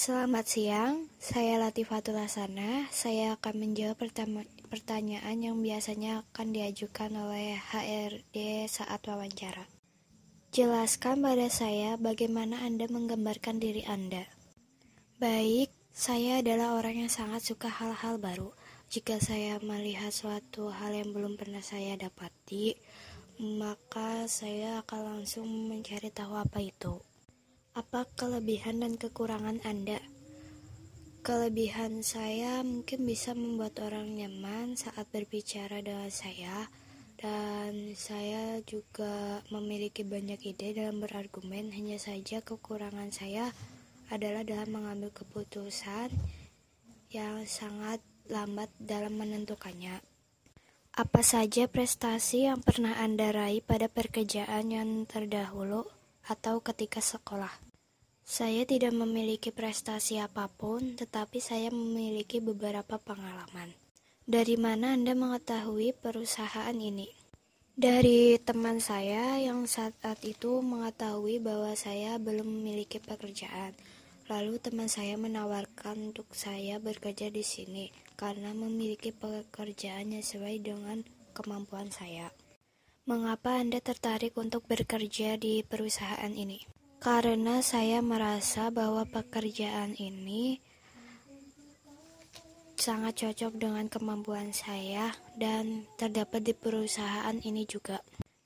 Selamat siang, saya Latifatul Hasana. Saya akan menjawab pertanyaan yang biasanya akan diajukan oleh HRD saat wawancara. Jelaskan pada saya bagaimana Anda menggambarkan diri Anda. Baik, saya adalah orang yang sangat suka hal-hal baru. Jika saya melihat suatu hal yang belum pernah saya dapati, maka saya akan langsung mencari tahu apa itu. Apa kelebihan dan kekurangan Anda? Kelebihan saya mungkin bisa membuat orang nyaman saat berbicara dengan saya, dan saya juga memiliki banyak ide dalam berargumen. Hanya saja, kekurangan saya adalah dalam mengambil keputusan yang sangat lambat dalam menentukannya. Apa saja prestasi yang pernah Anda raih pada pekerjaan yang terdahulu? Atau ketika sekolah. Saya tidak memiliki prestasi apa pun, tetapi saya memiliki beberapa pengalaman. Dari mana Anda mengetahui perusahaan ini? Dari teman saya yang saat itu mengetahui bahwa saya belum memiliki pekerjaan. Lalu teman saya menawarkan untuk saya bekerja di sini karena memiliki pekerjaan yang sesuai dengan kemampuan saya. Mengapa Anda tertarik untuk bekerja di perusahaan ini? Karena saya merasa bahwa pekerjaan ini sangat cocok dengan kemampuan saya dan terdapat di perusahaan ini juga.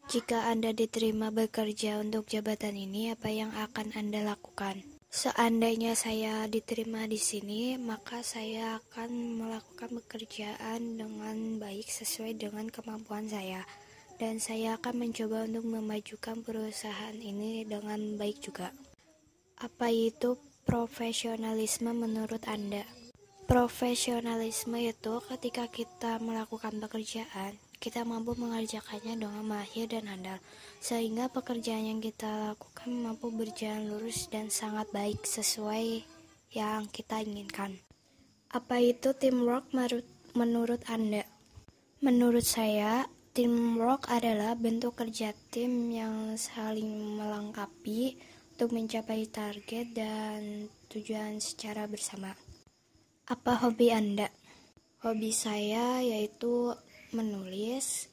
Jika Anda diterima bekerja untuk jabatan ini, apa yang akan Anda lakukan? Seandainya saya diterima di sini, maka saya akan melakukan pekerjaan dengan baik sesuai dengan kemampuan saya dan saya akan mencoba untuk memajukan perusahaan ini dengan baik juga. Apa itu profesionalisme menurut Anda? Profesionalisme itu ketika kita melakukan pekerjaan, kita mampu mengerjakannya dengan mahir dan handal, sehingga pekerjaan yang kita lakukan mampu berjalan lurus dan sangat baik sesuai yang kita inginkan. Apa itu teamwork menurut Anda? Menurut saya, Teamwork adalah bentuk kerja tim yang saling melengkapi untuk mencapai target dan tujuan secara bersama. Apa hobi Anda? Hobi saya yaitu menulis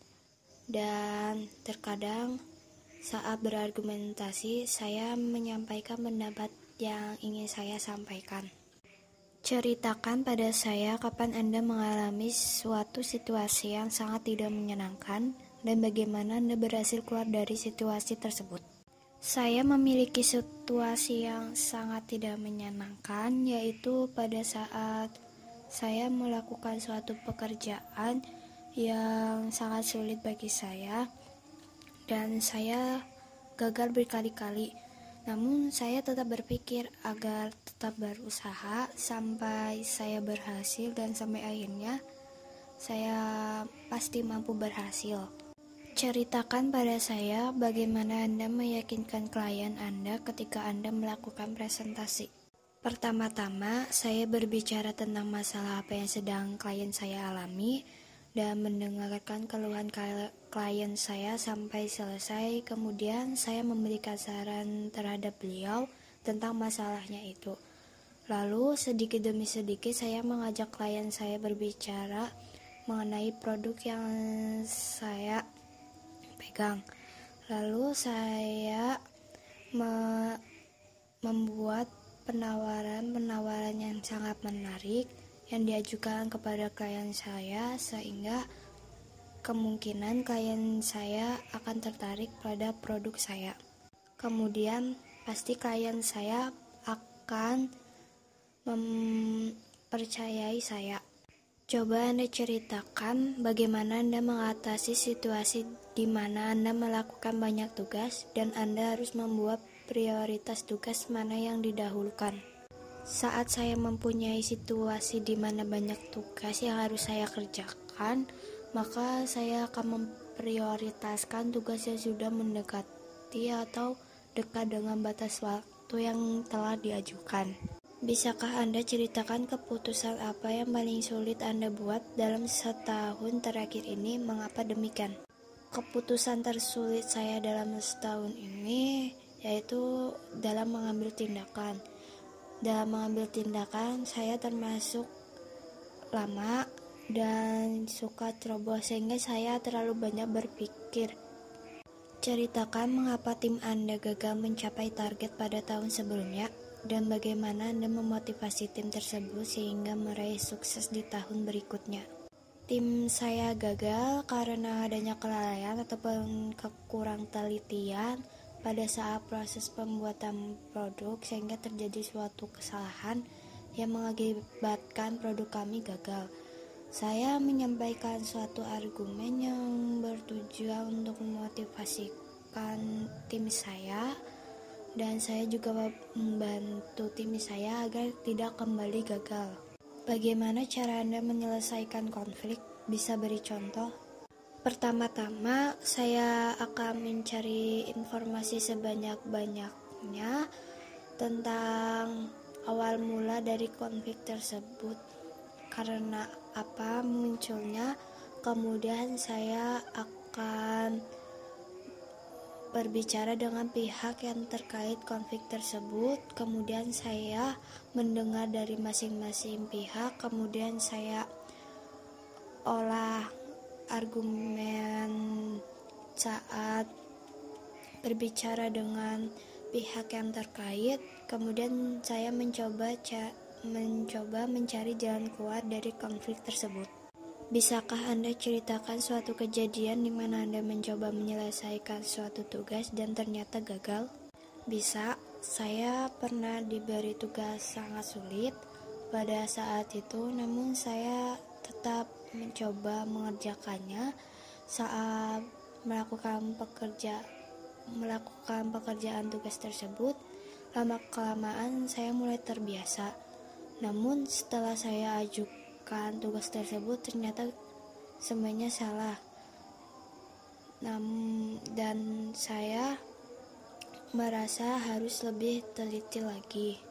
dan terkadang saat berargumentasi saya menyampaikan pendapat yang ingin saya sampaikan. Ceritakan pada saya kapan Anda mengalami suatu situasi yang sangat tidak menyenangkan dan bagaimana Anda berhasil keluar dari situasi tersebut. Saya memiliki situasi yang sangat tidak menyenangkan, yaitu pada saat saya melakukan suatu pekerjaan yang sangat sulit bagi saya, dan saya gagal berkali-kali namun saya tetap berpikir agar tetap berusaha sampai saya berhasil dan sampai akhirnya saya pasti mampu berhasil. Ceritakan pada saya bagaimana Anda meyakinkan klien Anda ketika Anda melakukan presentasi. Pertama-tama, saya berbicara tentang masalah apa yang sedang klien saya alami dan mendengarkan keluhan klien saya sampai selesai. Kemudian saya memberikan saran terhadap beliau tentang masalahnya itu. Lalu sedikit demi sedikit saya mengajak klien saya berbicara mengenai produk yang saya pegang. Lalu saya me membuat penawaran-penawaran yang sangat menarik yang diajukan kepada klien saya sehingga kemungkinan klien saya akan tertarik pada produk saya. Kemudian pasti klien saya akan mempercayai saya. Coba Anda ceritakan bagaimana Anda mengatasi situasi di mana Anda melakukan banyak tugas dan Anda harus membuat prioritas tugas mana yang didahulukan. Saat saya mempunyai situasi di mana banyak tugas yang harus saya kerjakan, maka saya akan memprioritaskan tugas yang sudah mendekati atau dekat dengan batas waktu yang telah diajukan. Bisakah Anda ceritakan keputusan apa yang paling sulit Anda buat dalam setahun terakhir ini? Mengapa demikian? Keputusan tersulit saya dalam setahun ini yaitu dalam mengambil tindakan dalam mengambil tindakan, saya termasuk lama dan suka ceroboh sehingga saya terlalu banyak berpikir. Ceritakan mengapa tim Anda gagal mencapai target pada tahun sebelumnya dan bagaimana Anda memotivasi tim tersebut sehingga meraih sukses di tahun berikutnya. Tim saya gagal karena adanya kelalaian ataupun kekurang telitian pada saat proses pembuatan produk sehingga terjadi suatu kesalahan yang mengakibatkan produk kami gagal. Saya menyampaikan suatu argumen yang bertujuan untuk memotivasikan tim saya dan saya juga membantu tim saya agar tidak kembali gagal. Bagaimana cara Anda menyelesaikan konflik? Bisa beri contoh? Pertama-tama, saya akan mencari informasi sebanyak-banyaknya tentang awal mula dari konflik tersebut. Karena apa munculnya, kemudian saya akan berbicara dengan pihak yang terkait konflik tersebut. Kemudian saya mendengar dari masing-masing pihak, kemudian saya olah argumen saat berbicara dengan pihak yang terkait kemudian saya mencoba mencoba mencari jalan keluar dari konflik tersebut Bisakah Anda ceritakan suatu kejadian di mana Anda mencoba menyelesaikan suatu tugas dan ternyata gagal? Bisa, saya pernah diberi tugas sangat sulit pada saat itu, namun saya tetap mencoba mengerjakannya saat melakukan pekerja melakukan pekerjaan tugas tersebut lama kelamaan saya mulai terbiasa. Namun setelah saya ajukan tugas tersebut ternyata semuanya salah. Nam dan saya merasa harus lebih teliti lagi